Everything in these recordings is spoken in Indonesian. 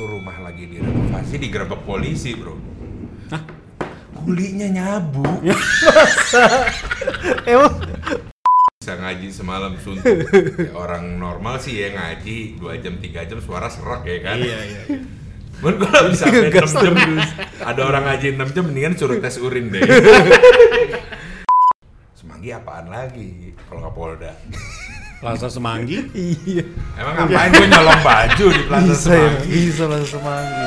tuh rumah lagi direnovasi digerebek polisi bro. Hah? kulinya nyabu. Emang? Bisa ngaji semalam suntuk Kayak orang normal sih ya ngaji 2 jam 3 jam suara serak ya kan? Iya iya. Cuman gue gak bisa sampai Gas 6 jam Ada orang ngaji 6 jam mendingan suruh tes urin deh. Semanggi apaan lagi? Kalau nggak Polda Plaza Semanggi. iya. Emang ngapain gue nyolong baju di Plaza Bisa ya, Semanggi bisa langsung semanggi.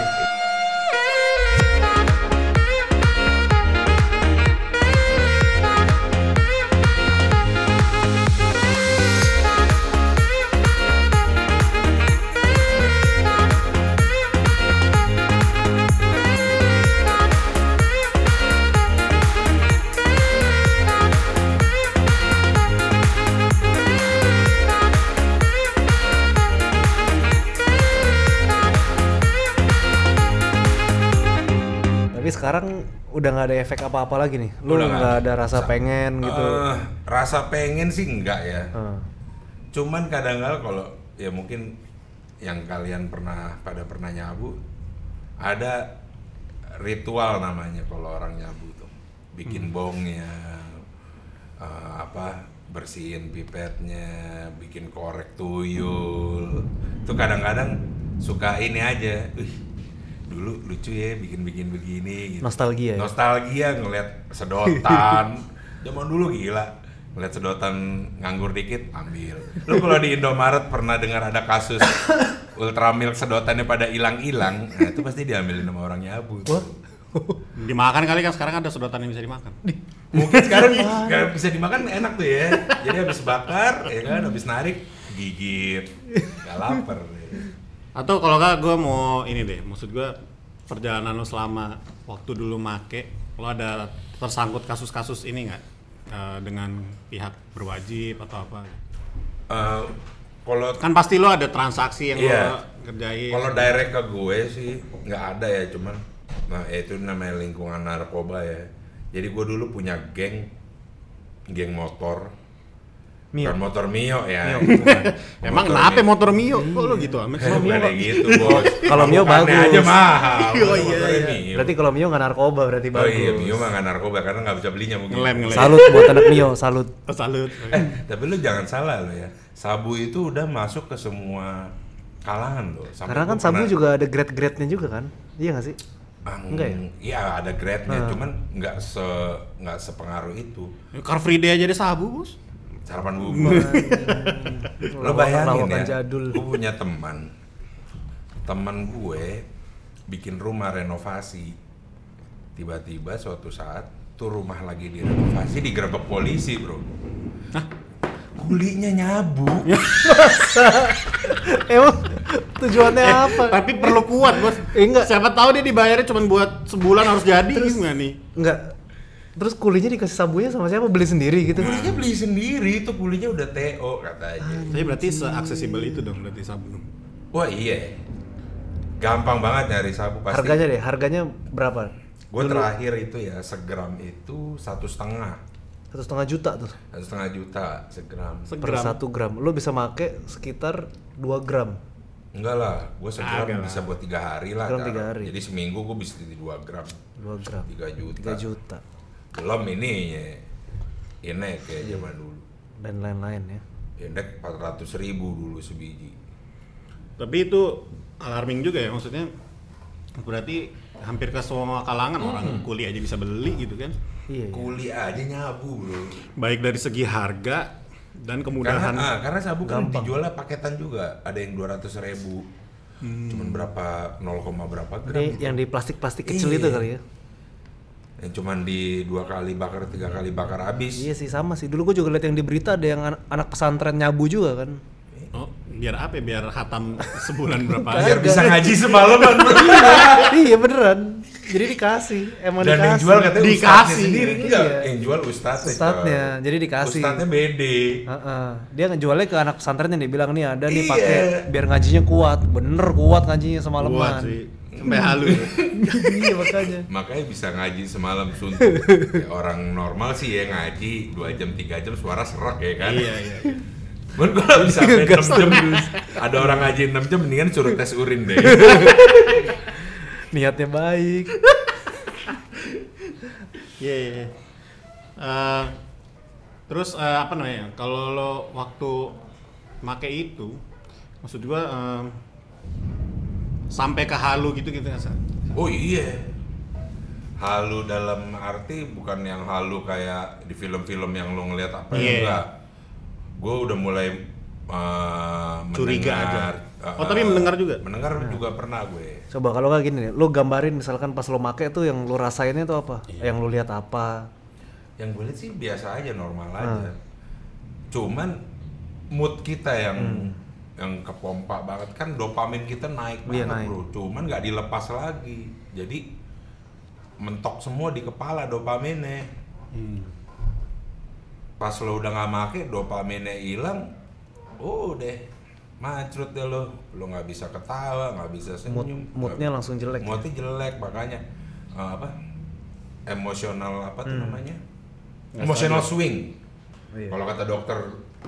Udah nggak ada efek apa-apa lagi nih. Lu Udah nggak ada. rasa Sa- pengen gitu. Eh, Rasa pengen sih enggak ya. Heeh. Cuman kadang-kadang kalau ya mungkin yang kalian pernah pada pernah nyabu ada ritual namanya kalau orang nyabu tuh. Bikin bongnya eh, apa bersihin pipetnya bikin korek tuyul. Itu kadang-kadang suka ini aja. Wih, dulu lucu ya bikin-bikin begini gitu. Nostalgia ya? nostalgia ngeliat sedotan. Zaman dulu gila. Ngeliat sedotan nganggur dikit ambil. Lu kalau di Indomaret pernah dengar ada kasus Ultramilk sedotannya pada hilang-hilang? Nah itu pasti diambilin sama orang nyabu Wah. Dimakan kali kan sekarang ada sedotan yang bisa dimakan. mungkin sekarang nggak bisa dimakan enak tuh ya. Jadi habis bakar ya kan habis narik gigit. Nggak lapar Atau kalau nggak gue mau ini deh, maksud gue perjalanan lo selama waktu dulu make, lo ada tersangkut kasus-kasus ini nggak Eh, dengan pihak berwajib atau apa? Eh, kalau Kan pasti lo ada transaksi yang Iya. lo kerjain. Kalau direct ke gue sih nggak ada ya, cuman nah ya itu namanya lingkungan narkoba ya. Jadi gue dulu punya geng, geng motor, Mio. bukan motor Mio ya. Mio. Emang kenapa Mio. motor Mio? Kok lo gitu amat? Eh, bukan kayak gitu bos. Kalau Mio bagus. aja mahal. Oh, iya, iya. Mio. Berarti kalau Mio nggak narkoba berarti Oh bagus. iya Mio mah nggak narkoba karena nggak bisa belinya mungkin. Ngelem, ngelem. Salut buat anak Mio, salut. Salut. Eh, tapi lu jangan salah lo ya. Sabu itu udah masuk ke semua kalangan loh. Sampai Karena kan sabu juga ada grade-grade-nya juga kan? Iya nggak sih? Ah, Enggak ya? Iya ada grade-nya, Ah. cuman nggak se nggak sepengaruh itu. Car Free Day aja deh sabu bos. Sarapan bubur. Lo bayangin ya, jadul. gue punya teman, teman gue bikin rumah renovasi. Tiba-tiba suatu saat tuh rumah lagi direnovasi digerebek polisi bro. Kulinya nyabu. Emang tujuannya apa? Tapi perlu kuat bos. Eh, enggak. Siapa tahu dia dibayarnya cuma buat sebulan harus jadi Terus- gimana nih? Enggak. Terus kulinya dikasih sabunya sama siapa? Beli sendiri gitu. Kulinya beli sendiri, tuh kulinya udah TO katanya. Tapi berarti se-aksesibel itu dong berarti sabu. Wah iya, gampang banget nyari sabu pasti. Harganya deh, harganya berapa? Gue terakhir itu ya segram itu satu setengah, Satu setengah juta tuh satu setengah juta segram. per Segram. satu gram. Lo bisa make sekitar 2 gram. Enggak lah, gue segram Agak lah. bisa buat tiga hari lah. Tiga hari. Jadi seminggu gue bisa di dua gram, 2 gram. tiga juta. 3 juta. Belum ini ya, ini kayak zaman dulu. Dan lain-lain ya. Indek 400 ribu dulu sebiji. Tapi itu alarming juga ya maksudnya. Berarti hampir ke semua kalangan orang kuliah aja bisa beli gitu kan. Iya, iya. Kuli aja nyabu bro. Baik dari segi harga dan Karena, kemudahan. ah, karena sabu kan Gampang. dijualnya paketan juga. Ada yang 200 ribu. Cuman berapa, 0, berapa gram. Ini gitu. yang di plastik-plastik kecil Iya. itu kali ya. Yang cuman di dua kali bakar tiga kali bakar habis Iya sih sama sih. Dulu gue juga lihat yang di berita ada yang an- anak pesantren nyabu juga kan. Oh, biar apa ya? Biar hatam sebulan berapa biar bisa ngaji semalaman bro. iya beneran. Jadi dikasih. Emang dan yang dikasih. jual katanya Dikasih. sendiri enggak Iya. yang jual ustadznya Ustadznya, coy. jadi dikasih. ustadznya bede Heeh. Dia ngejualnya ke anak pesantren yang dibilang nih ada nih Iya. pakai biar ngajinya kuat. Bener kuat ngajinya Kuat semalaman. sih. Sampai halu. ya. iya makanya. makanya bisa ngaji semalam suntuk Kayak orang normal sih ya ngaji dua jam tiga jam suara serak ya kan iya, iya. iya. Cuman gue gak bisa main 6 jam Ada orang ngaji 6 jam mendingan suruh tes urin deh Niatnya baik. Iya, iya. iya. Eh, terus eh, apa namanya? Kalau lo waktu make itu, maksud gua eh, sampai ke halu gitu gitu nggak? Oh iya Halu dalam arti bukan yang halu kayak di film-film yang lo ngeliat apa Iya. ya enggak Gue udah mulai uh, Curiga mendengar, aja. Oh, tapi mendengar juga? Mendengar juga pernah gue Coba kalau nggak gini nih, lu gambarin misalkan pas lo make tuh yang lu rasainnya tuh apa? Yang lu lihat apa? Yang gue lihat sih biasa aja, normal aja Hmm. Cuman mood kita yang yang kepompa banget kan dopamin kita naik Iya, banget naik. bro cuman nggak dilepas lagi jadi mentok semua di kepala dopaminnya Hmm. pas lo udah nggak make dopaminnya hilang oh deh macrut deh lo lo nggak bisa ketawa nggak bisa Mood, senyum moodnya nggak- langsung jelek. ya? moodnya jelek makanya eh, apa emosional apa tuh Hmm. namanya Nggak emotional stabil. swing Iya. kalau kata dokter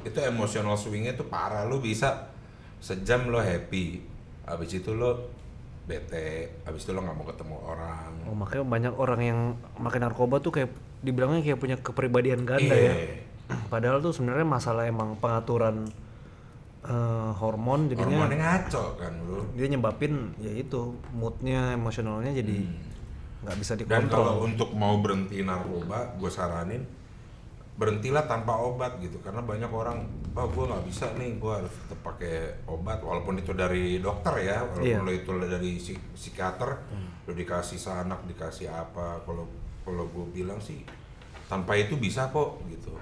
itu emotional swingnya tuh parah lo bisa sejam lo happy habis itu lo bete habis itu lo nggak mau ketemu orang Oh, makanya banyak orang yang makan narkoba tuh kayak dibilangnya kayak punya kepribadian ganda ya. Iya. Padahal tuh sebenarnya masalah emang pengaturan eh, hormon jadinya hormonnya ngaco kan bro dia nyebabin ya itu moodnya emosionalnya jadi nggak bisa Hmm. Dan kalau dikontrol. untuk mau berhenti narkoba, gue saranin berhentilah tanpa obat gitu. Karena banyak orang oh gue nggak bisa nih gue harus tetap pakai obat. Walaupun itu dari dokter ya walaupun lo itu dari psik- psikiater lo dikasih sanak dikasih apa kalau kalau gue bilang sih tanpa itu bisa kok gitu.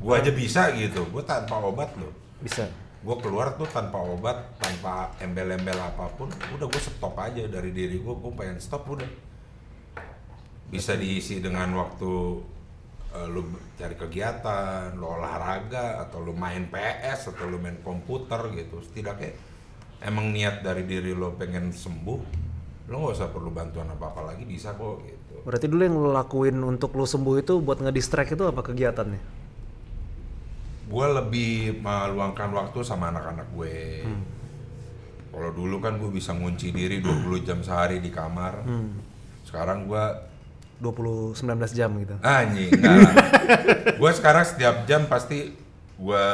Gue aja bisa gitu. Gue tanpa obat loh. Bisa. gue keluar tuh tanpa obat tanpa embel-embel apa pun udah gue stop aja dari diri gue gue pengen stop udah. Bisa diisi dengan waktu eh, lu cari kegiatan lu olahraga atau lu main PS atau lu main komputer gitu. Setidaknya emang niat dari diri lo pengen sembuh lo nggak usah perlu bantuan apa apa lagi bisa kok gitu. Berarti dulu yang lu lakuin untuk lu sembuh itu buat ngedistract itu apa kegiatannya? gue lebih meluangkan waktu sama anak-anak gue. Kalau dulu kan gue bisa ngunci diri 20 jam sehari di kamar. Sekarang gue 20 19 jam gitu. anjing lah gue sekarang setiap jam pasti gue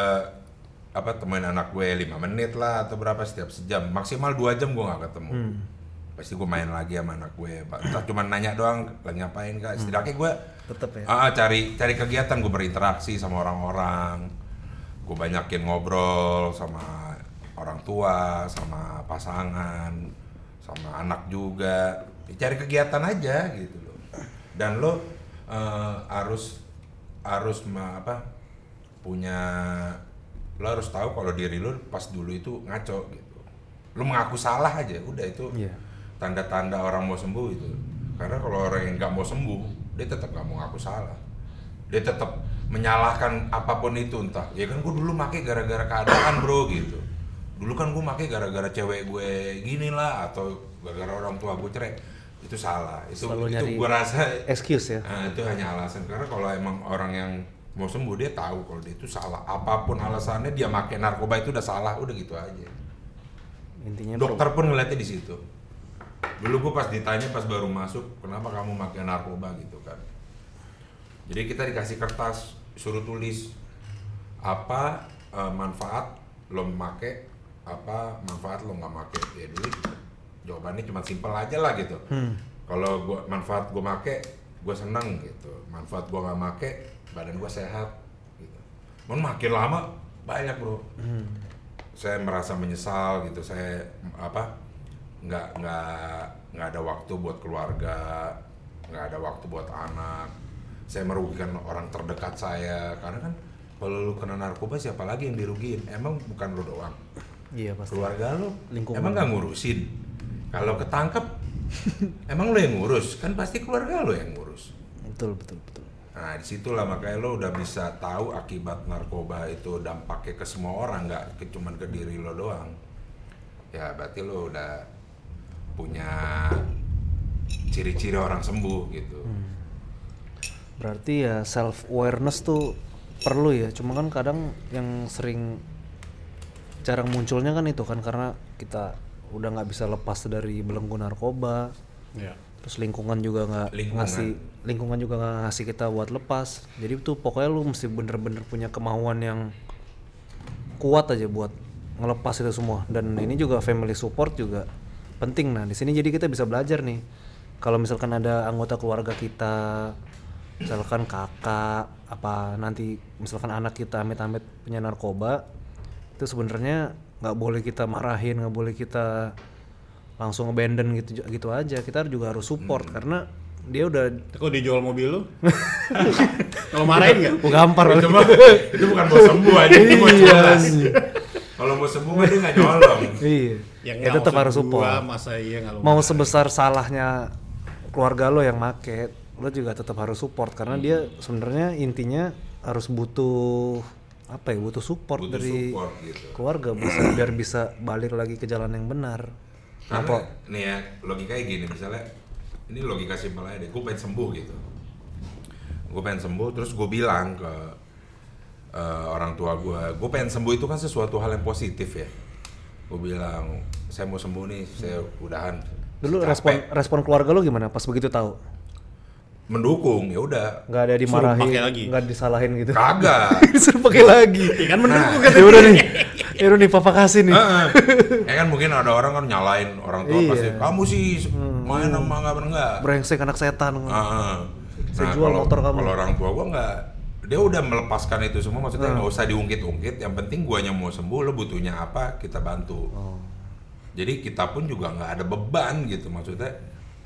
apa temuin anak gue lima menit lah atau berapa setiap sejam maksimal dua jam gue nggak ketemu pasti gue main lagi sama anak gue entah cuma nanya doang lagi ngapain kak setidaknya gue Tetep ya. Ah, cari cari kegiatan gue berinteraksi sama orang-orang. Gue banyakin ngobrol sama orang tua, sama pasangan, sama anak juga. Ya, cari kegiatan aja gitu loh. Dan lo eh, harus harus ma- apa punya lo harus tahu kalau diri lo pas dulu itu ngaco gitu. Lo mengaku salah aja, udah itu Iya. tanda-tanda orang mau sembuh itu. Karena kalau orang yang nggak mau sembuh dia tetap nggak mau ngaku salah. Dia tetap menyalahkan apa pun itu entah. Ya kan gue dulu make gara-gara keadaan bro gitu. Dulu kan gue make gara-gara cewek gue gini lah atau gara-gara orang tua gue cerai itu salah. Itu Selalu itu gue rasa Excuse ya. Nah, itu hanya alasan. Karena kalau emang orang yang mau sembuh dia tahu kalau dia itu salah. Apa pun alasannya dia make narkoba itu udah salah udah gitu aja. Intinya dokter pun ngeliatnya di situ. Dulu gue pas ditanya pas baru masuk kenapa kamu pakai narkoba? gitu kan. Jadi kita dikasih kertas suruh tulis apa eh, manfaat lo make apa manfaat lo nggak make ya dulu jawabannya cuma simpel aja lah gitu. Kalau gua manfaat gue make gue seneng gitu. Manfaat gue nggak make badan gue sehat gitu. Mau makin lama banyak bro. Saya merasa menyesal gitu. Saya apa nggak nggak nggak ada waktu buat keluarga nggak ada waktu buat anak. Saya merugikan orang terdekat saya. Karena kan kalau lu kena narkoba siapa lagi yang dirugiin? Emang bukan lu doang. Iya pasti. keluarga lu. Lingkungan. emang nggak ngurusin kalau ketangkep emang lu yang ngurus kan pasti keluarga lu yang ngurus Betul betul betul. Nah di situlah makanya lo udah bisa tahu akibat narkoba itu dampaknya ke semua orang nggak ke cuman ke diri lo doang. Ya berarti lo udah punya ciri-ciri orang sembuh gitu. Berarti ya self awareness tuh perlu ya. Cuma kan kadang yang sering cara munculnya kan itu kan karena kita udah nggak bisa lepas dari belenggu narkoba. Iya. terus lingkungan juga nggak ngasih lingkungan juga nggak ngasih kita buat lepas. Jadi tuh pokoknya lu mesti bener-bener punya kemauan yang kuat aja buat ngelepas itu semua. Dan ini juga family support juga penting. Nah di sini jadi kita bisa belajar nih. Kalau misalkan ada anggota keluarga kita misalkan kakak apa nanti misalkan anak kita amit-amit punya narkoba itu sebenarnya nggak boleh kita marahin nggak boleh kita langsung abandon gitu gitu aja. Kita juga harus support karena dia udah Kok dijual mobil lu? Kalau marahin nggak? gua gampar. Itu mah itu bukan mau sembuh aja itu mau Iya, jelas kalau mau sembuh mah dia nggak nyolong. Iya. Yang ya tetap harus support. Gua, masa iya mau sebesar salahnya keluarga lo yang make lo juga tetap harus support karena dia sebenarnya intinya harus butuh apa ya butuh support butuh dari support gitu. keluarga bisa biar bisa balik lagi ke jalan yang benar. Karena nih ya logikanya gini misalnya ini logika simpel aja deh gue pengen sembuh gitu. Gue pengen sembuh terus gue bilang ke eh, orang tua gue gue pengen sembuh itu kan sesuatu hal yang positif ya. Gue bilang saya mau sembuh nih saya udahan. Dulu Capek. respon respon keluarga lo gimana pas begitu tahu mendukung ya udah nggak ada dimarahin pakai lagi. nggak disalahin gitu kagak disuruh pakai lagi Iya kan mendukung Nah. kan? ya udah nih ya udah nih papa kasih nih Heeh. ya kan mungkin ada orang kan nyalain orang tua Iya. pasti kamu sih main sama nggak bener nggak brengsek anak setan Heeh. Saya Nah, jual kalau- motor kamu. Kalau orang tua gua nggak, dia udah melepaskan itu semua. Maksudnya Hmm. nggak usah diungkit-ungkit. Yang penting guanya mau sembuh, lo butuhnya apa, kita bantu. Oh. Jadi kita pun juga nggak ada beban gitu. Maksudnya,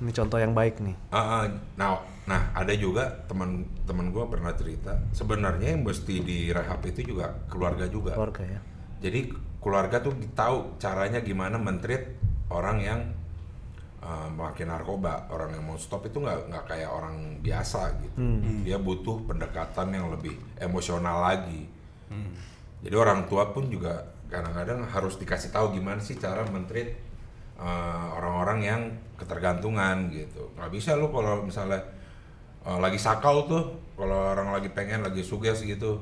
ini contoh yang baik nih ah. nah, nah ada juga teman-teman gua pernah cerita. Sebenarnya yang mesti direhab itu juga keluarga juga. keluarga ya Jadi keluarga tuh tahu caranya gimana mentreat orang yang uh, makin narkoba, orang yang mau stop itu nggak nggak kayak orang biasa gitu. Dia butuh pendekatan yang lebih emosional lagi. Jadi orang tua pun juga kadang-kadang harus dikasih tahu gimana sih cara mentreat uh, orang-orang yang ketergantungan gitu. Nggak bisa lo kalau misalnya uh, lagi sakau tuh, kalau orang lagi pengen lagi suges gitu,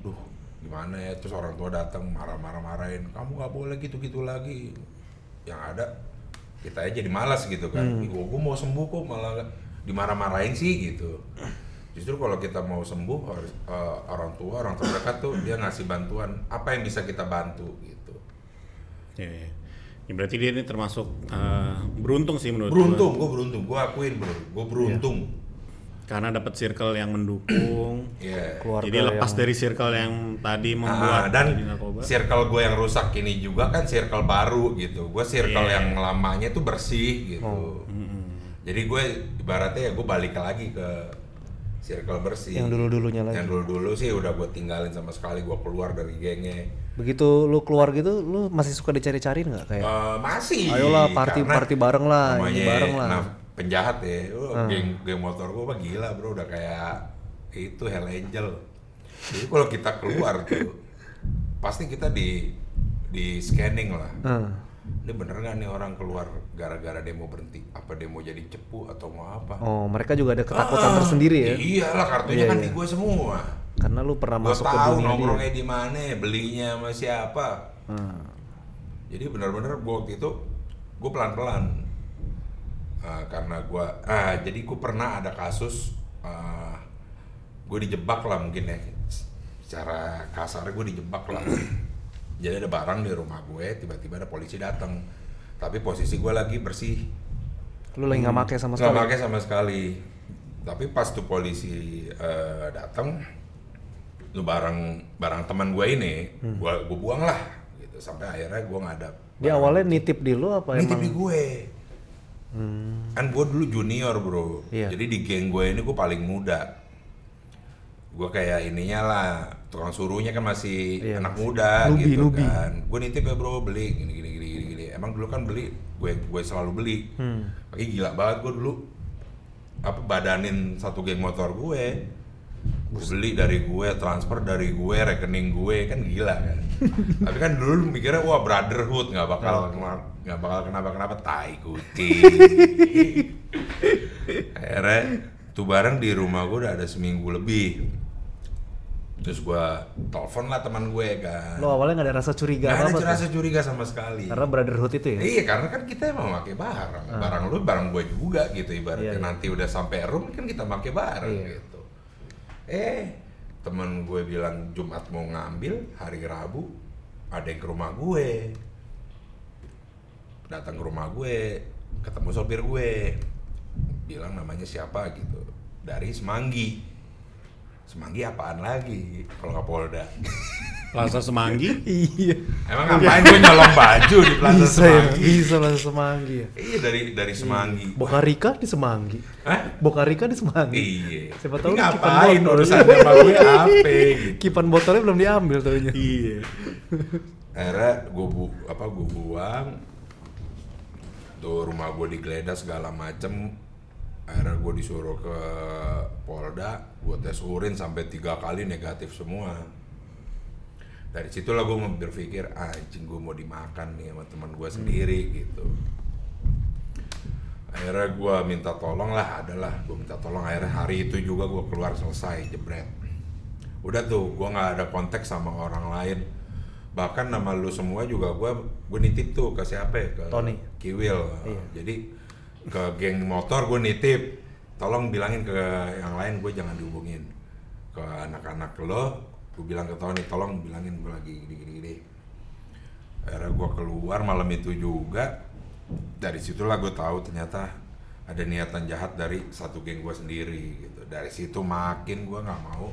duh gimana ya terus orang tua datang marah-marah marahin kamu nggak boleh gitu-gitu lagi yang ada kita aja jadi malas gitu kan Hmm. Gua mau sembuh kok malah dimarah-marahin sih gitu justru kalau kita mau sembuh harus eh, orang tua orang terdekat tuh dia ngasih bantuan apa yang bisa kita bantu gitu Iya, iya. Ya, berarti dia ini termasuk eh, beruntung sih menurut beruntung gua beruntung gua akuin bro gua beruntung gua. Karena dapat circle yang mendukung. Iya keluarga Jadi lepas yang- dari circle yang tadi Ah, membuat dan circle gue yang rusak ini juga kan circle baru gitu. Gue circle Iya. yang lamanya tuh bersih gitu. Oh. Jadi gue ibaratnya ya gue balik lagi ke circle bersih. yang dulu-dulunya lagi Yang dulu-dulu sih udah gue tinggalin sama sekali. Gue keluar dari gengnya. Begitu lu keluar gitu lu masih suka dicari-cariin nggak kayak Eh, masih. Ayolah, party- party bareng lah, ini bareng lah. Nah, penjahat ya. Oh, Ah. geng, geng motor gue mah gila bro. Udah kayak itu Hell Angel. Jadi kalau kita keluar tuh pasti kita di di scanning lah. Hmm. Ini bener nggak nih orang keluar gara-gara demo berhenti? Apa demo jadi cepu atau mau apa? oh mereka juga ada ketakutan Ah, tersendiri ya Iyalah kartunya Iya, kan iya. di gue semua. Karena lu pernah Gue masuk ke tahu dunia dia nongkrongnya di mana, belinya sama siapa. Hmm. Jadi benar-benar gue waktu itu gue pelan-pelan. Ah, karena gue ah jadi gue pernah ada kasus gue dijebak lah mungkin ya. Secara kasar gue dijebak lah. Jadi ada barang di rumah gue tiba-tiba ada polisi datang. Tapi posisi gue lagi bersih. Lu lagi nggak make sama nggak sekali? pakai sama sekali. Tapi pas tuh polisi eh, datang lu barang barang teman gue ini Hmm. gue gue buang lah gitu sampai akhirnya gue nggak ada dia awalnya nitip di lu apa ini emang TV gue Hmm. kan gue dulu junior bro Iya. jadi di geng gue ini gue paling muda gue kayak ininya lah tukang suruhnya kan masih Iya, anak masih. muda Nubi, gitu nubi. kan gue nitip ya bro beli gini gini gini gini, gini. emang dulu kan beli gue gue selalu beli Hmm. Gila banget gue dulu apa badanin satu geng motor gue gue beli dari gue transfer dari gue rekening gue kan gila kan tapi kan dulu mikirnya wah brotherhood nggak bakal kena- nggak bakal kenapa kenapa tai kucing akhirnya tuh barang di rumah gue udah ada seminggu lebih terus gua telepon lah teman gue kan Lo awalnya nggak ada rasa curiga Nggak ada apa-apa tuh? rasa curiga sama sekali Karena brotherhood itu ya? Iya karena kan kita emang pakai barang, barang lu barang gue juga gitu ibaratnya Iya, iya. nanti udah sampai room kan kita pakai barang Iya. gitu. Eh temen gue bilang Jumat mau ngambil hari Rabu ada yang ke rumah gue, datang ke rumah gue, ketemu sopir gue, bilang namanya siapa gitu. Dari Semanggi. Semanggi apaan lagi kalau nggak Polda? Plaza Semanggi. Iya. Emang ngapain gue nyolong baju di Plaza Bisa ya, Semanggi? bisa lah Semanggi ya. Iya dari dari Semanggi. Bokarika di Semanggi. Hah? Bokarika di Semanggi. Iya. Siapa Tapi tahu ngapain urusannya sama gue apa gitu. Kipan botolnya belum diambil taunya. Iya. Akhirnya gue bu apa gue buang. Tuh rumah gue digeledah segala macem. Akhirnya gue disuruh ke Polda, gue tes urin sampai tiga kali negatif semua. Dari situlah gue berpikir, "Ah, anjing gue mau dimakan nih sama teman gue sendiri gitu. Akhirnya gue minta tolong lah, adalah gue minta tolong. Akhirnya hari itu juga gue keluar selesai jebret. Udah tuh, gue nggak ada kontak sama orang lain. Bahkan nama lu semua juga gue gue nitip tuh ke siapa ya? Ke Tony. Kiwil. Iya. Jadi ke geng motor gue nitip. Tolong bilangin ke yang lain gue jangan dihubungin. Ke anak-anak lo, gue bilang ke Tony, tolong bilangin gue lagi gini-gini. Akhirnya gue keluar malam itu juga. Dari situlah gue tahu ternyata ada niatan jahat dari satu geng gue sendiri gitu. Dari situ makin gue nggak mau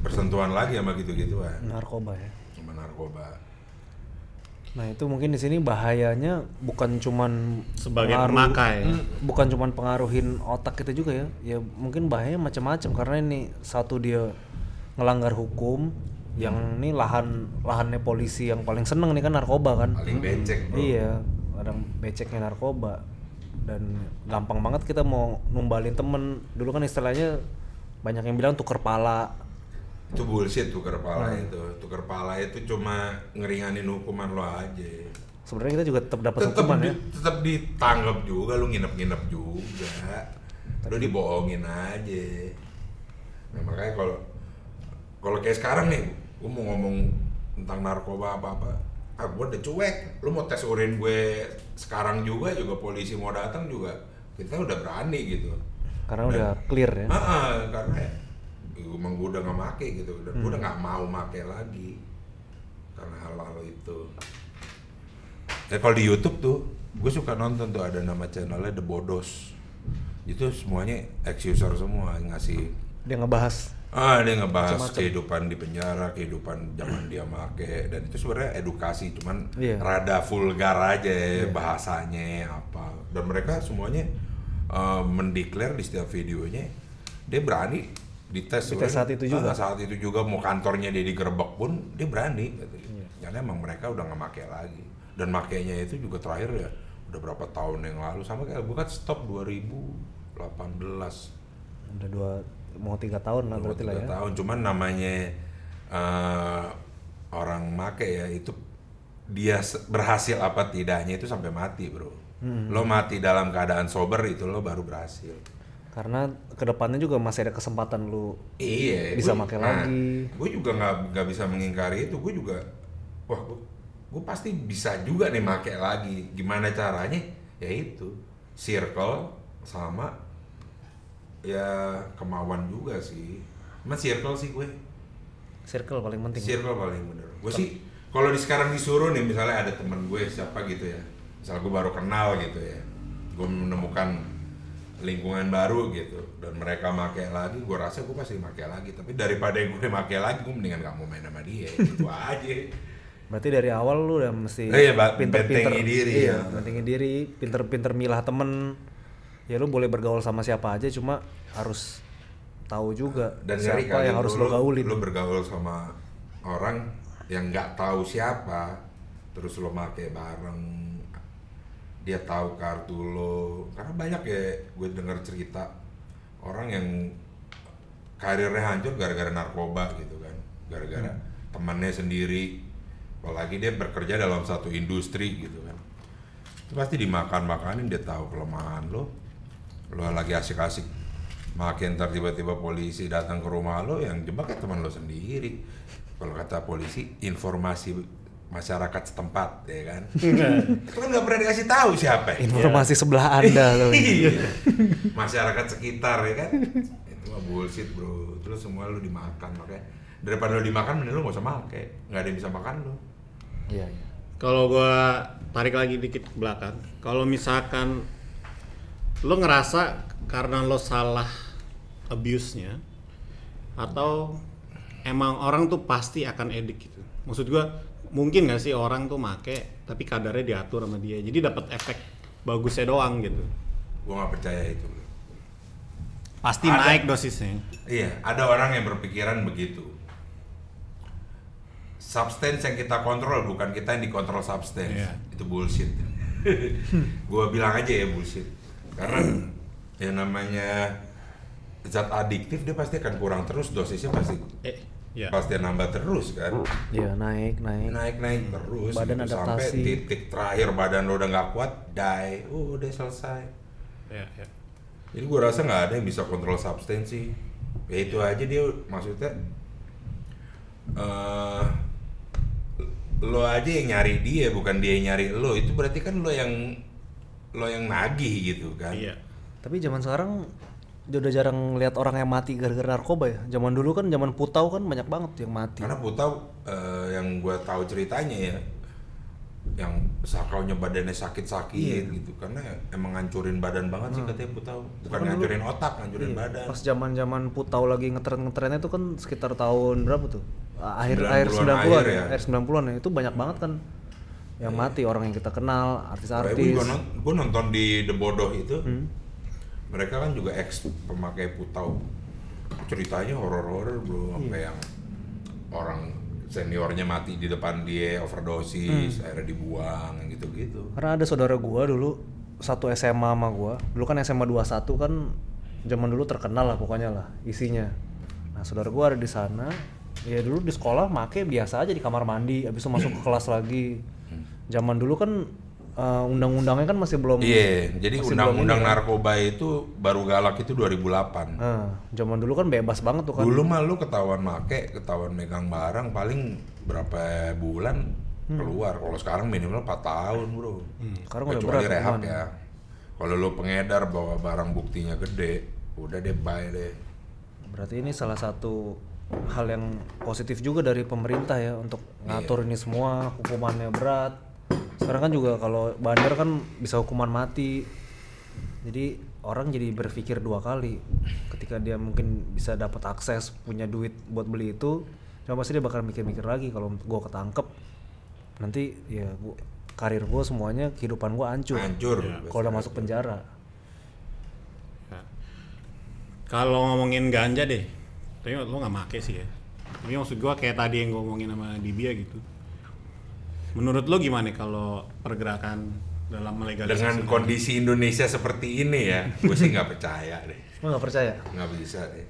bersentuhan lagi sama gitu-gituan Narkoba ya. sama narkoba. Nah itu mungkin di sini bahayanya bukan cuman Sebagai pengaruh- pemakai. Hmm, bukan cuman pengaruhin otak kita juga ya. Ya mungkin bahayanya macam-macam karena ini satu dia ngelanggar hukum, yang ini lahan lahannya polisi yang paling seneng nih kan narkoba kan. Paling becek bro. Iya, kadang beceknya narkoba dan gampang banget kita mau numbalin temen. Dulu kan istilahnya banyak yang bilang tuker pala. Itu bullshit tuker pala Hmm. itu tuker pala itu cuma ngeringanin hukuman lo aja Sebenarnya kita juga tetap dapat hukuman ya. di- tetap ditangkap juga lu nginep-nginep juga lu dibohongin aja nah makanya kalau kalau kayak sekarang nih gue mau ngomong tentang narkoba apa apa ah gue udah cuek lu mau tes urin gue sekarang juga juga polisi mau datang juga kita udah berani gitu Karena Dan- udah clear ya. Ah, ah, karena ya, emang gue udah gak make gitu dan gue udah gak mau make lagi karena hal-hal itu. Ya kalau di YouTube tuh, gue suka nonton tuh ada nama channelnya The Bodos. Itu semuanya ex user semua ngasih. Dia ngebahas Ah dia ngebahas kehidupan di penjara, kehidupan zaman dia make dan itu sebenarnya edukasi cuman Iya. rada vulgar aja bahasanya apa dan mereka semuanya uh, mendeklar di setiap videonya dia berani dites Dites saat itu juga. Ah, saat itu juga mau kantornya dia digerebek pun dia berani gitu. Iya. karena emang mereka udah nggak make lagi dan makainya itu juga terakhir ya udah berapa tahun yang lalu sama kayak gue kan stop 2018 udah dua mau tiga tahun lah Dua, berarti lah tiga ya. tahun cuman namanya eh, orang make ya itu dia berhasil apa tidaknya itu sampai mati bro Hmm. lo mati dalam keadaan sober itu lo baru berhasil Karena ke depannya juga masih ada kesempatan lu iya Bisa gua- make lagi. gue juga nggak nggak bisa mengingkari itu. Gue juga wah gue gue pasti bisa juga nih make lagi. Gimana caranya? Ya itu circle sama ya kemauan juga sih. Cuma circle sih gue. Circle paling penting. circle paling bener. Gue sih kalau di sekarang disuruh nih misalnya ada temen gue siapa gitu ya. Misal gue baru kenal gitu ya. Gue menemukan lingkungan baru gitu dan mereka make lagi gue rasa gue pasti make lagi tapi daripada gue make lagi gue mendingan gak mau main sama dia gitu aja Berarti dari awal lu udah mesti Eh, iya, pinter-pinter diri, iya, ya. bentengi diri, pinter-pinter milah temen. Ya lu boleh bergaul sama siapa aja, cuma harus tahu juga dan siapa kali yang harus lu, lo gaulin. lu bergaul sama orang yang nggak tahu siapa terus lo make bareng dia tahu kartu lo. Karena banyak ya gue dengar cerita orang yang karirnya hancur gara-gara narkoba gitu kan. Gara-gara temannya sendiri. Apalagi dia bekerja dalam satu industri gitu kan. Itu pasti dimakan makanin dia tahu kelemahan lo. Lo lagi asik-asik. Makin ntar tiba-tiba polisi datang ke rumah lo yang jebak ya teman lo sendiri. Kalau kata polisi informasi masyarakat setempat ya kan itu kan nggak pernah dikasih tahu siapa ya. Informasi sebelah anda tuh. Iya. masyarakat sekitar ya kan itu mah bullshit bro terus semua lu dimakan makanya daripada lu dimakan mending lu gak usah make nggak ada yang bisa makan lu Iya, iya. Kalau gua tarik lagi dikit ke belakang, kalau misalkan lo ngerasa karena lo salah abuse-nya atau emang orang tuh pasti akan edik gitu. Maksud gua mungkin nggak sih orang tuh make tapi kadarnya diatur sama dia. Jadi dapat efek bagusnya doang gitu. gua nggak percaya itu. Pasti Ada. naik dosisnya. Iya, ada orang yang berpikiran begitu. Substance yang kita kontrol bukan kita yang dikontrol substance. Iya. Itu bullshit. gua bilang aja ya bullshit. Karena yang namanya zat adiktif dia pasti akan kurang terus dosisnya pasti Eh, ya. pasti nambah terus kan. Iya, naik, naik. Naik naik terus Badan gitu. sampai adaptasi. titik terakhir badan lo udah nggak kuat, die. Uh, udah selesai. Ya, ya. Jadi gue rasa nggak ada yang bisa kontrol substansi. Ya itu aja dia maksudnya eh lo aja yang nyari dia bukan dia yang nyari lo itu berarti kan lo yang lo yang nagih gitu kan. Iya. Tapi zaman sekarang udah jarang lihat orang yang mati gara-gara narkoba ya. Zaman dulu kan zaman putau kan banyak banget yang mati. Karena Putau eh, yang gue tahu ceritanya ya yang sakaunya badannya sakit-sakit gitu karena emang ngancurin badan banget sih katanya Putau bukan Kan dulu- ngancurin otak ngancurin Iya, badan Pas zaman-zaman putau lagi ngetren-ngetrennya itu kan sekitar tahun berapa tuh? Akhir akhir 90-an 90-an akhir ya. ya. Akhir 90-an ya. Itu banyak banget kan yang mati orang yang kita kenal, artis-artis. gue nonton, nonton di The Bodoh itu Hmm. Mereka kan juga ex pemakai putau ceritanya horor-horor bro sampai yang orang seniornya mati di depan dia overdosis akhirnya dibuang gitu-gitu Karena ada saudara gua dulu satu SMA sama gua. Dulu kan SMA 21 kan zaman dulu terkenal lah pokoknya lah isinya. Nah, saudara gua ada di sana. Ya dulu di sekolah make biasa aja di kamar mandi, habis itu masuk ke kelas lagi. Zaman dulu kan eh, undang-undangnya kan masih belum iya jadi masih belum undang-undang kan. narkoba itu baru galak itu 2008 Nah, zaman dulu kan bebas banget tuh kan. dulu mah lu ketahuan make ketahuan megang barang paling berapa bulan keluar. Kalau sekarang minimal 4 tahun bro. Sekarang udah berat rehab ya. Kalau lu pengedar bawa barang buktinya gede udah deh bye deh. Berarti ini salah satu hal yang positif juga dari pemerintah ya untuk ngatur ini semua, hukumannya berat. Sekarang kan juga kalau bandar kan bisa hukuman mati. Jadi orang jadi berpikir dua kali ketika dia mungkin bisa dapat akses punya duit buat beli itu, cuma pasti dia bakal mikir-mikir lagi kalau gua ketangkep nanti ya gua, karir gua semuanya kehidupan gua hancur hancur kalau udah masuk penjara. Ya. Kalau ngomongin ganja deh, tapi lo nggak make sih ya. Tapi maksud gua kayak tadi yang gua ngomongin sama Dibia gitu. Menurut lo gimana kalau pergerakan dalam melegalisasi? dengan kondisi Indonesia seperti ini ya gue sih nggak percaya deh Lo nggak percaya? nggak bisa deh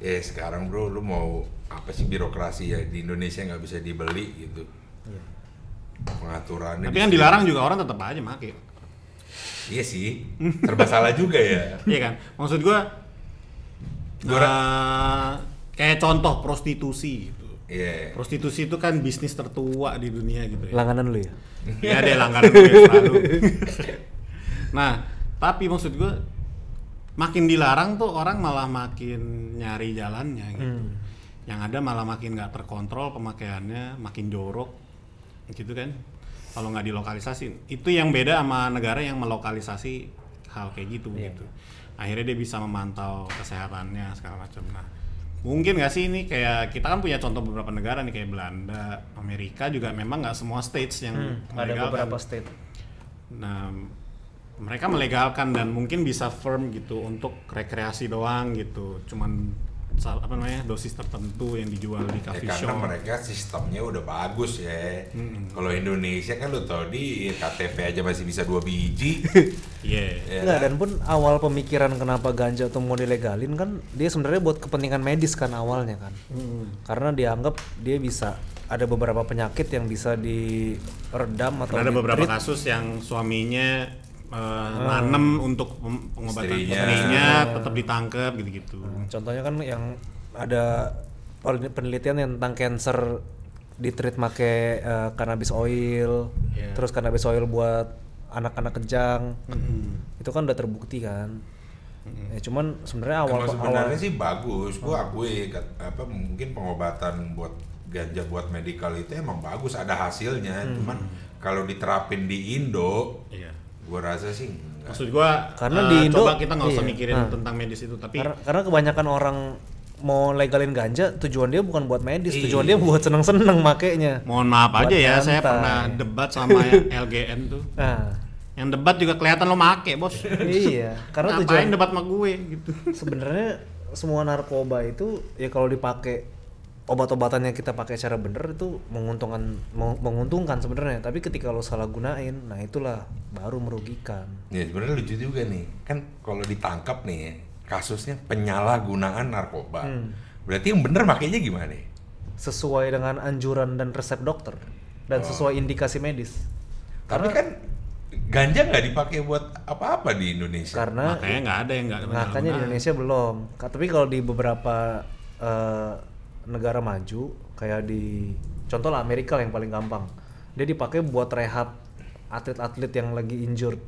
eh sekarang bro lu mau apa sih birokrasi ya di Indonesia nggak bisa dibeli gitu Iya. pengaturannya Tapi kan di- dilarang juga orang tetap aja make. iya sih serba salah juga ya Iya kan? Maksud gua Gua eh, kayak contoh prostitusi gitu. iya Prostitusi itu kan bisnis tertua di dunia gitu ya. Langganan lu ya? Iya deh langganan gue selalu. nah, tapi maksud gue makin dilarang tuh orang malah makin nyari jalannya gitu. Hmm. Yang ada malah makin nggak terkontrol pemakaiannya, makin jorok gitu kan. Kalau nggak dilokalisasi, itu yang beda sama negara yang melokalisasi hal kayak gitu Iya. gitu. Akhirnya dia bisa memantau kesehatannya segala macam. Nah, mungkin nggak sih ini kayak kita kan punya contoh beberapa negara nih kayak Belanda, Amerika juga memang nggak semua states yang Hmm, ada melegalkan. beberapa state. Nah, mereka melegalkan dan mungkin bisa firm gitu untuk rekreasi doang gitu. Cuman apa namanya dosis tertentu yang dijual di Ya, coffee karena shop. mereka sistemnya udah bagus ya. Kalau Indonesia kan lu tau di KTP aja masih bisa dua biji. Iya. ya Enggak, kan? dan pun awal pemikiran kenapa ganja itu mau dilegalin kan dia sebenarnya buat kepentingan medis kan awalnya kan. Karena dianggap dia bisa ada beberapa penyakit yang bisa diredam atau Karena ada beberapa kasus yang suaminya eh, nanem untuk pengobatan Istrinya. istrinya, tetap ditangkap gitu-gitu. Contohnya kan yang ada penelitian yang tentang cancer di treat make eh, cannabis oil, Iya. terus cannabis oil buat anak-anak kejang, Mm-mm. itu kan udah terbukti kan. Ya, cuman sebenarnya awal awal sebenarnya sih bagus, gua akui apa mungkin pengobatan buat ganja buat medikal itu emang bagus, ada hasilnya. Hmm. Cuman kalau diterapin di Indo, Iya. Gua rasa sih enggak. Maksud gua Karena eh, di Indo- coba kita nggak usah iya. mikirin Ah. tentang medis itu, tapi karena, karena kebanyakan orang mau legalin ganja tujuan dia bukan buat medis, Iya. tujuan dia buat seneng-seneng makainya. mohon maaf Buat aja ya, saya nyantai. pernah debat sama LGN tuh. Nah, Yang debat juga kelihatan lo make, Bos. iya, karena Ngapain tujuan debat sama gue gitu. sebenarnya semua narkoba itu ya kalau dipakai obat-obatan yang kita pakai secara bener itu menguntungkan meng- menguntungkan sebenarnya tapi ketika lo salah gunain nah itulah baru merugikan Ya sebenarnya lucu juga nih, kan kalau ditangkap nih ya, kasusnya penyalahgunaan narkoba. Hmm. Berarti yang bener makainya gimana? sesuai dengan anjuran dan resep dokter dan sesuai indikasi medis Tapi kan ganja nggak dipakai buat apa-apa di Indonesia. karena Makanya nggak ada yang nggak makanya di. Indonesia belum tapi kalau di beberapa eh, negara maju kayak di contoh lah Amerika lah yang paling gampang. Dia dipakai buat rehab atlet-atlet yang lagi injured.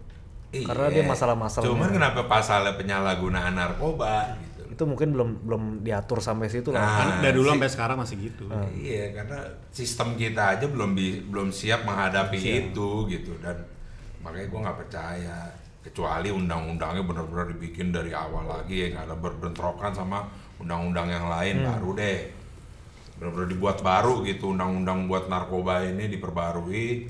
Karena dia Iya. masalah-masalah. Cuman kenapa pasalnya penyalahgunaan narkoba gitu? itu mungkin belum belum diatur sampai situ lah. Nah, Kan dari dulu sih. sampai sekarang masih gitu. Iya, karena sistem kita aja belum bi- belum siap menghadapi itu gitu. Dan makanya gua nggak percaya. Kecuali undang-undangnya benar-benar dibikin dari awal lagi ya nggak ada berbentrokan sama undang-undang yang lain baru deh benar-benar dibuat baru gitu undang-undang buat narkoba ini diperbarui.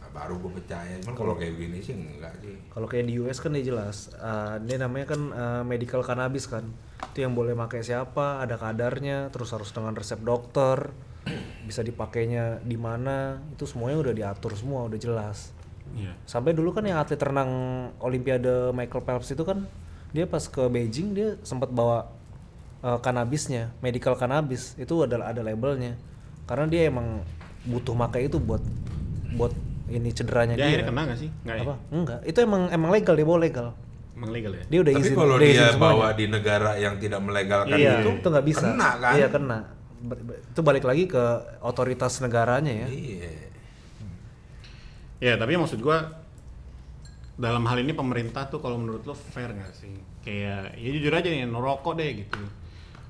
Nah, baru gue percaya. Cuman kalau kayak gini sih enggak sih. Kalau kayak di US kan dia jelas eh, dia namanya kan eh, medical cannabis kan. Itu yang boleh pakai siapa ada kadarnya terus harus dengan resep dokter bisa dipakainya di mana itu semuanya udah diatur semua udah jelas. Iya. sampai dulu kan yang atlet renang Olimpiade Michael Phelps itu kan dia pas ke Beijing dia sempat bawa eh, kanabisnya medical cannabis itu ada ada labelnya karena dia emang butuh makai itu buat buat ini cederanya Dia dia, akhirnya kena nggak sih? Nggak ya? apa enggak itu emang emang legal dia bawa legal Emang legal ya? dia udah tapi izin kalau udah izin dia semuanya. bawa di negara yang tidak melegalkan iya itu itu nggak bisa kena kan iya kena itu balik lagi ke otoritas negaranya ya iya Ya tapi maksud gua dalam hal ini pemerintah tuh kalau menurut lo fair nggak sih? Kayak ya jujur aja nih ngerokok deh gitu.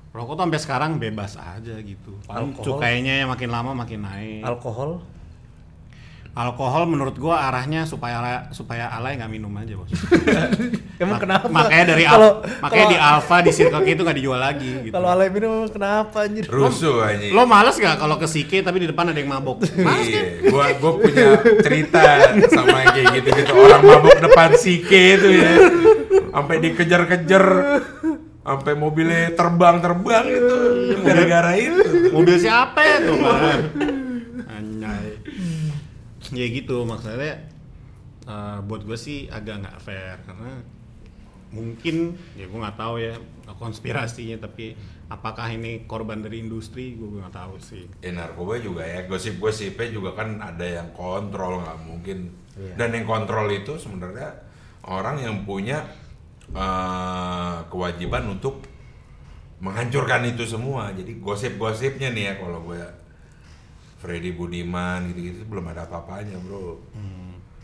Rokok tuh sampai sekarang bebas aja gitu. Paling Alkohol. cukainya yang makin lama makin naik. alkohol Alkohol menurut gua arahnya supaya supaya alay nggak minum aja bos. emang kenapa Makanya dari Al- makanya di Alfa di Circle K itu nggak dijual lagi gitu. kalau alay minum emang kenapa anjir rusuh anjing Lo males gak kalau ke Sike tapi di depan ada yang mabok? Males kan? Iya, gua gua punya cerita sama yang kayak gitu-gitu orang mabuk depan sike itu ya. Sampai dikejar-kejar sampai mobilnya terbang-terbang itu gara-gara itu. Mobil siapa itu? Pak? Anjay. Ya gitu maksudnya eh, buat gue sih agak nggak fair karena mungkin ya gue nggak tahu ya konspirasinya tapi apakah ini korban dari industri gue nggak tahu sih. Ya narkoba juga ya, gosip-gosipnya juga kan ada yang kontrol nggak mungkin. Dan yang kontrol itu sebenarnya orang yang punya eh, kewajiban untuk menghancurkan itu semua. Jadi gosip-gosipnya nih ya kalau gue Freddy Budiman gitu-gitu belum ada apa-apanya bro.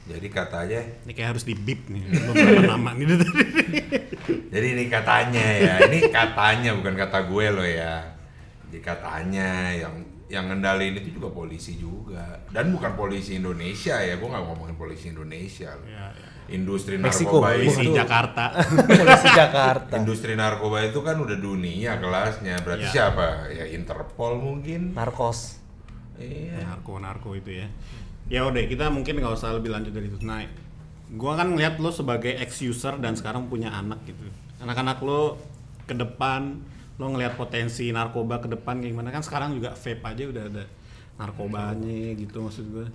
Jadi katanya, Ini kayak harus di bip nih beberapa nama nih. jadi ini katanya ya, ini katanya bukan kata gue loh ya. Jadi katanya yang yang ngendalin itu juga polisi juga dan bukan polisi Indonesia ya, gue nggak ngomongin polisi Indonesia. loh. Ya, ya. Industri Meksiko, narkoba itu, Jakarta. polisi Jakarta industri narkoba itu kan udah dunia kelasnya. Berarti Ya. siapa? Ya Interpol mungkin. narkos Iya. narko narko itu ya ya udah kita mungkin nggak usah lebih lanjut dari itu nah gua kan ngeliat lo sebagai ex user dan sekarang punya anak gitu anak-anak lo ke depan lo ngelihat potensi narkoba ke depan kayak gimana kan sekarang juga vape aja udah ada narkobanya gitu maksud gua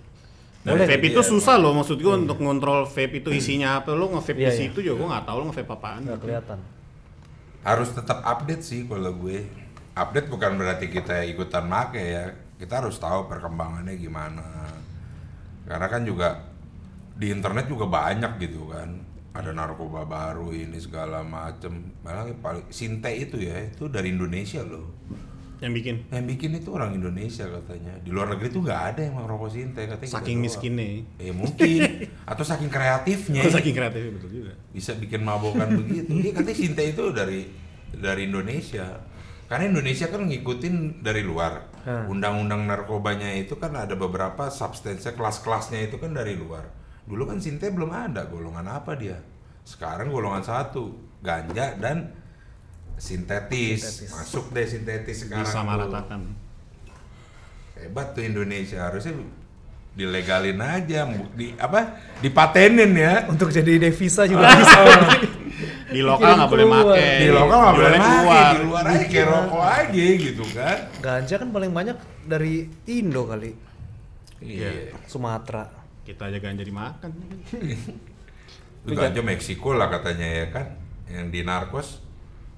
dan Boleh, vape itu iya, susah loh maksud gua untuk ngontrol vape itu isinya apa. Lo nge-vape Iya, di iya. situ juga gua nggak tahu lo nge-vape apaan. Nggak gitu. kelihatan. Harus tetap update sih kalau gue. Update bukan berarti kita ikutan make ya. Kita harus tahu perkembangannya gimana. Karena kan juga di internet juga banyak gitu kan. Ada narkoba baru ini segala macem. Malah paling sinte itu ya itu dari Indonesia loh Yang bikin? Yang bikin itu orang Indonesia katanya. Di luar negeri tuh nggak ada yang rokok sinte katanya saking miskinnya. ya mungkin. Atau saking kreatifnya. Oh, saking kreatifnya betul juga. bisa bikin mabokan begitu. Dia katanya sinte itu dari dari Indonesia. Karena Indonesia kan ngikutin dari luar. Hmm. undang-undang narkobanya itu kan ada beberapa substansinya kelas-kelasnya itu kan dari luar. Dulu kan sinte belum ada golongan apa dia. Sekarang golongan satu ganja dan sintetis, Sintetis. masuk deh sintetis sekarang meratakan. hebat tuh Indonesia harusnya dilegalin aja di apa dipatenin ya Untuk jadi devisa juga bisa. Di lokal nggak boleh make. di lokal nggak boleh keluar. di luar aja kayak rokok aja gitu kan Ganja kan paling banyak dari Indo kali, iya Sumatera. Kita aja ganja dimakan. Itu ganja Meksiko lah katanya ya kan yang di narkos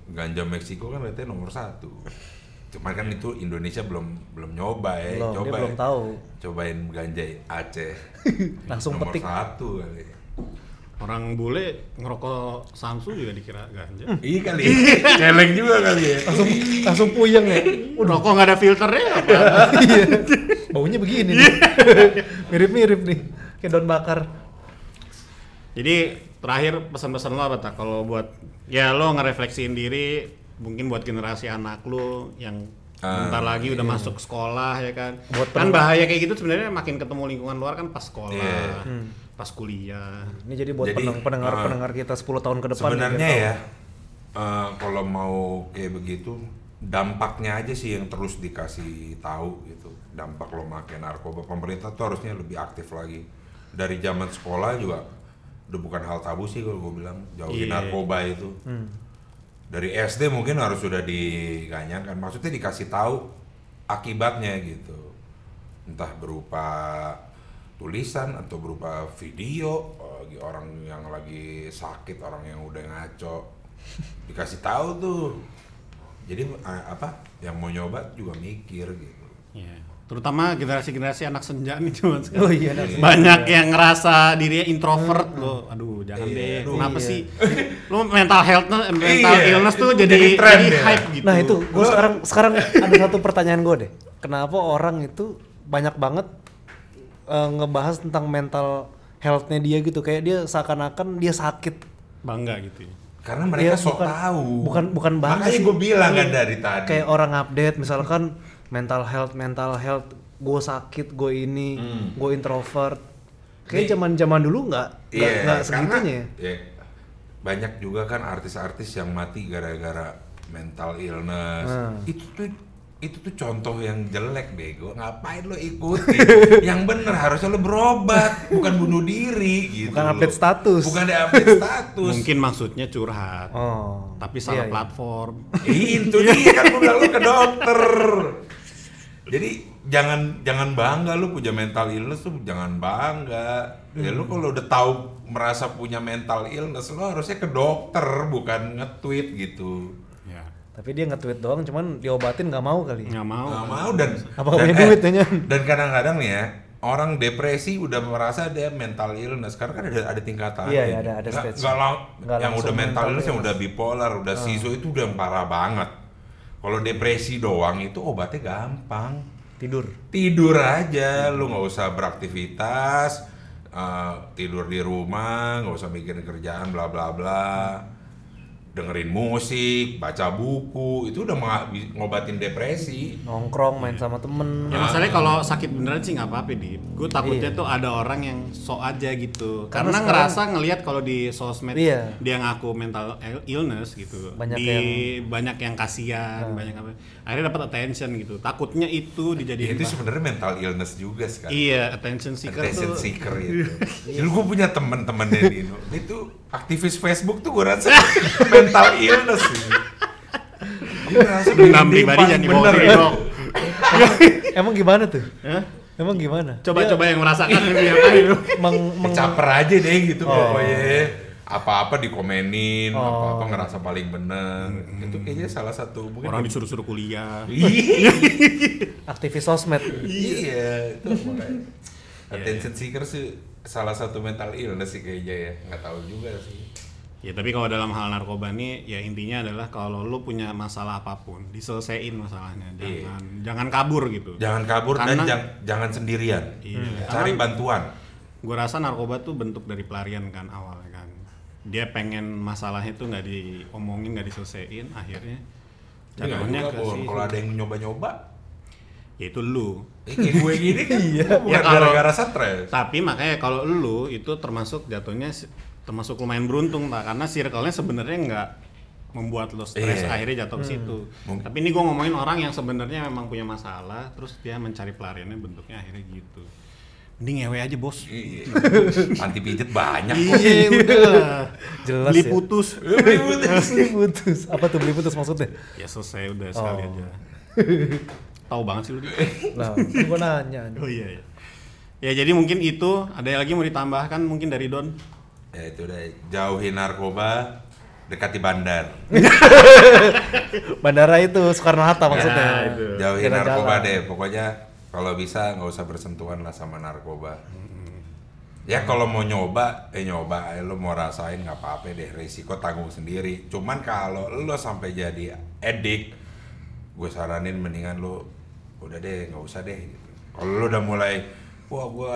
ganja Meksiko kan katanya nomor satu cuman kan itu Indonesia belum belum nyoba ya Belum, dia coba belum ya. tahu. cobain ganja Aceh Langsung nomor petik. satu kali Orang bule ngerokok Samsu juga dikira ganja. iya kali celeng juga kali ya Langsung langsung puyeng ya. Rokok nggak ada filternya apa? Iya. Baunya begini nih. Mirip-mirip nih. Kayak daun bakar. Jadi terakhir pesan-pesan lo apa tak? Kalau buat ya lo ngerefleksiin diri, mungkin buat generasi anak lo yang bentar lagi udah masuk sekolah ya kan. Buat kan bahaya kayak gitu sebenarnya makin ketemu lingkungan luar kan pas sekolah, Iya. pas kuliah. Ini jadi buat Jadi, pendengar pendengar, ah, pendengar kita 10 tahun ke depan. Sebenarnya biar tahu. ya, eh, kalau mau kayak begitu, dampaknya aja sih yang terus dikasih tahu gitu. Dampak lo makan narkoba, pemerintah tuh harusnya lebih aktif lagi. Dari zaman sekolah juga udah bukan hal tabu sih kalau gue bilang jauhin Iya. narkoba itu. Dari SD mungkin harus sudah diganyakan, maksudnya dikasih tahu akibatnya gitu. Entah berupa tulisan atau berupa video bagi orang yang lagi sakit orang yang udah ngaco dikasih tahu tuh jadi eh, apa yang mau nyoba juga mikir gitu Ya. Terutama generasi-generasi anak senja nih cuman sekarang. Oh iya. Banyak yang ngerasa dirinya introvert lo. Aduh, jangan Iya, deh. aduh. Kenapa Iya. sih? Lo mental health mental Iya. illness tuh jadi Jadi tren jadi ya. hype gitu. Nah itu, gue sekarang sekarang ada satu pertanyaan gue deh. Kenapa orang itu banyak banget eh, ngebahas tentang mental health-nya dia gitu, kayak dia seakan-akan dia sakit. bangga gitu. ya. karena mereka Iya, sok bukan- tahu bukan- bukan bangga makanya sih. gue bilang kan dari tadi Kayak orang update, misalkan mental health, mental health, gue sakit, gue ini, Hmm. gue introvert. Kayak Nih. zaman-zaman dulu nggak nggak Iya, nggak karena segitunya. ya. ya, banyak juga kan artis-artis yang mati gara-gara mental illness. Hmm. Itu tuh itu tuh contoh yang jelek bego. Ngapain lo ikutin? yang bener harusnya lo berobat, bukan bunuh diri gitu. Bukan loh. update status. Bukan ada update status. Mungkin maksudnya curhat. Oh, Tapi iya, salah iya. platform. Ih, itu dia kan bilang lu ke dokter. Jadi jangan jangan bangga lu punya mental illness tuh jangan bangga. Ya lu kalau udah tahu merasa punya mental illness lu harusnya ke dokter bukan nge-tweet gitu. Ya. Tapi dia nge-tweet doang, cuman diobatin nggak mau kali. Nggak mau. Nggak mau dan Apa dan, punya duit, ya, Nyan? dan kadang-kadang nih ya orang depresi udah merasa dia mental illness karena kan ada ada tingkatan. Iya, iya, ada- ada stage. Nggak, lang- yang udah mental illness yang udah bipolar, udah sizo itu udah parah banget. Kalau depresi doang itu obatnya gampang. Tidur. Tidur aja, lu nggak usah beraktivitas, eh, tidur di rumah, nggak usah mikirin kerjaan, bla bla bla. Dengerin musik, baca buku, itu udah ngobatin depresi. Nongkrong, main sama temen. Ya masalahnya kalau sakit beneran sih nggak apa-apa di. Gue takutnya Iya. tuh ada orang yang sok aja gitu. Karena Karena, sekarang- ngerasa ngelihat kalau di sosmed Iya. dia ngaku mental ill- illness gitu. Banyak di yang- Nah. banyak yang kasihan, banyak apa. Akhirnya dapat attention gitu. Takutnya itu Ya, dijadiin itu bahan. sebenarnya mental illness juga sekarang. Iya, attention seeker Attention tuh. seeker itu. Dulu gue punya temen-temennya Dino. Itu aktivis Facebook tuh gue rasa mental illness sih. Dia pribadi jangan dibawa ya. dok. Emang gimana tuh? Hah? Emang gimana? Coba-coba yang merasakan ini ngapain lu? Meng, meng- Caper aja deh gitu Oh. pokoknya. Apa-apa dikomenin, Oh. apa-apa ngerasa paling bener. Itu kayaknya salah satu mungkin Orang disuruh-suruh kuliah. Iya, aktivis sosmed. iya, itu makanya. Attention seeker sih salah satu mental illness sih kayaknya ya nggak tahu juga sih Ya tapi kalau dalam hal narkoba nih ya intinya adalah kalau lu punya masalah apa pun diselesaikan masalahnya. Iya. Jangan jangan kabur gitu. jangan kabur dan Karena- jang- jangan sendirian Iya. cari bantuan Gue rasa narkoba tuh bentuk dari pelarian kan awalnya kan. Dia pengen masalahnya tuh nggak diomongin, nggak diselesaikan, akhirnya Ini nggak jatuhnya ke kalau ada yang nyoba-nyoba ya itu lu. eh, kayak gue gini kan bukan Ya, gara-gara stres Tapi makanya kalau lu itu termasuk jatuhnya termasuk lumayan beruntung pak karena circle-nya sebenarnya nggak membuat lo stres Iya. akhirnya jatuh ke situ. Mungkin- Tapi ini gue ngomongin orang yang sebenarnya memang punya masalah terus dia mencari pelariannya bentuknya akhirnya gitu. Mending ngewe aja bos. Iya. anti pijet banyak Iya udah. Jelas Beli ya. putus. beli putus apa tuh beli putus maksudnya ya selesai udah sekali Oh. aja. Tahu banget sih lu. Nah gua nanya Oh iya iya. Ya jadi mungkin itu ada lagi mau ditambahkan mungkin dari Don. Ya itu deh jauhi narkoba dekati bandar bandara itu Soekarno Hatta maksudnya Ya, itu. jauhi Jalan-jalan. narkoba deh pokoknya kalau bisa nggak usah bersentuhan lah sama narkoba ya kalau mau nyoba eh nyoba eh, lo mau rasain nggak apa-apa deh risiko tanggung sendiri cuman kalau lo sampai jadi edik gue saranin mendingan lo udah deh nggak usah deh gitu. kalau lo udah mulai wah gue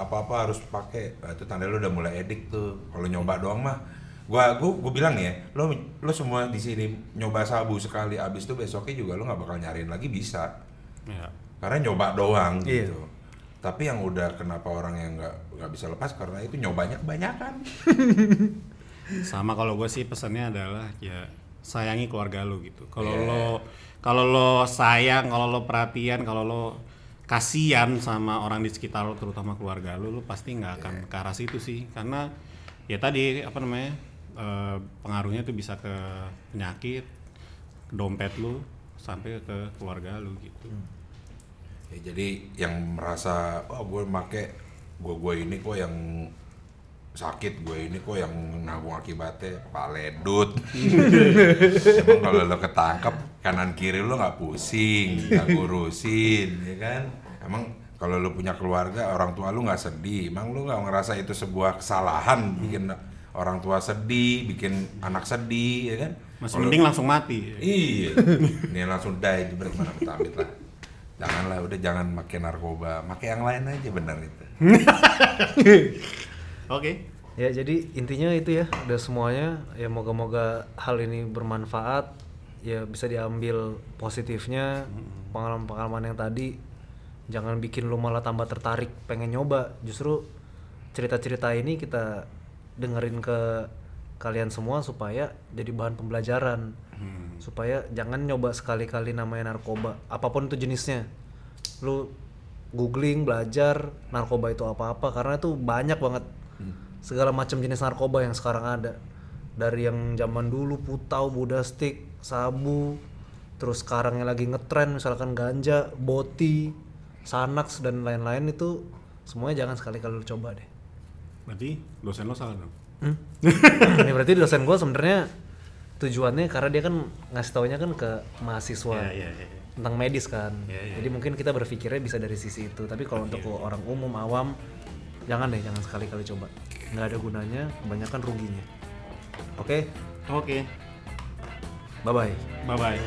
apa-apa harus pakai nah, itu tanda lo udah mulai edik tuh kalau nyoba doang mah gua gua, gua bilang nih ya lo lo semua di sini nyoba sabu sekali abis itu besoknya juga lo nggak bakal nyariin lagi bisa Ya. karena nyoba doang Iya. gitu tapi yang udah kenapa orang yang nggak nggak bisa lepas karena itu nyobanya kebanyakan Sama kalau gue sih pesannya adalah ya sayangi keluarga lu gitu. Kalau Iya. lo kalau lo sayang, kalau lo perhatian, kalau lo kasihan sama orang di sekitar lo terutama keluarga lu, lu pasti nggak akan Iya. ke arah situ sih. Karena ya tadi apa namanya eh, pengaruhnya tuh bisa ke penyakit, ke dompet lu sampai ke keluarga lu gitu. ya, jadi yang merasa oh gue make gue gue ini kok yang sakit gue ini kok yang nanggung akibatnya paledut emang kalau lo ketangkep kanan kiri lo nggak pusing nggak ngurusin ya kan emang kalau lo punya keluarga orang tua lo nggak sedih emang lo nggak ngerasa itu sebuah kesalahan bikin orang tua sedih bikin anak sedih ya kan Masih Kalau- mending langsung mati. Iya. Ini langsung die jebret mana amit lah. Janganlah udah jangan makai narkoba, makai yang lain aja benar itu. Oke. Ya jadi intinya itu ya udah semuanya. Ya moga-moga hal ini bermanfaat. Ya bisa diambil positifnya pengalaman-pengalaman yang tadi. Jangan bikin lu malah tambah tertarik pengen nyoba. Justru cerita-cerita ini kita dengerin ke kalian semua supaya jadi bahan pembelajaran. Supaya jangan nyoba sekali-kali namanya narkoba apa pun itu jenisnya. Lu googling belajar narkoba itu apa-apa karena itu banyak banget segala macam jenis narkoba yang sekarang ada dari yang zaman dulu putau buda stick sabu terus sekarang yang lagi ngetren misalkan ganja boti sanax dan lain-lain itu semuanya jangan sekali-kali lu coba deh Berarti dosen lo salah dong. Hmm? ini berarti dosen gue sebenarnya tujuannya karena dia kan ngasih taunya kan ke mahasiswa Iya, iya, iya. tentang medis kan Iya, iya. jadi mungkin kita berpikirnya bisa dari sisi itu tapi kalau untuk orang umum awam jangan deh jangan sekali-kali coba. Nggak ada gunanya kebanyakan ruginya. Oke? Oke. bye bye Bye bye.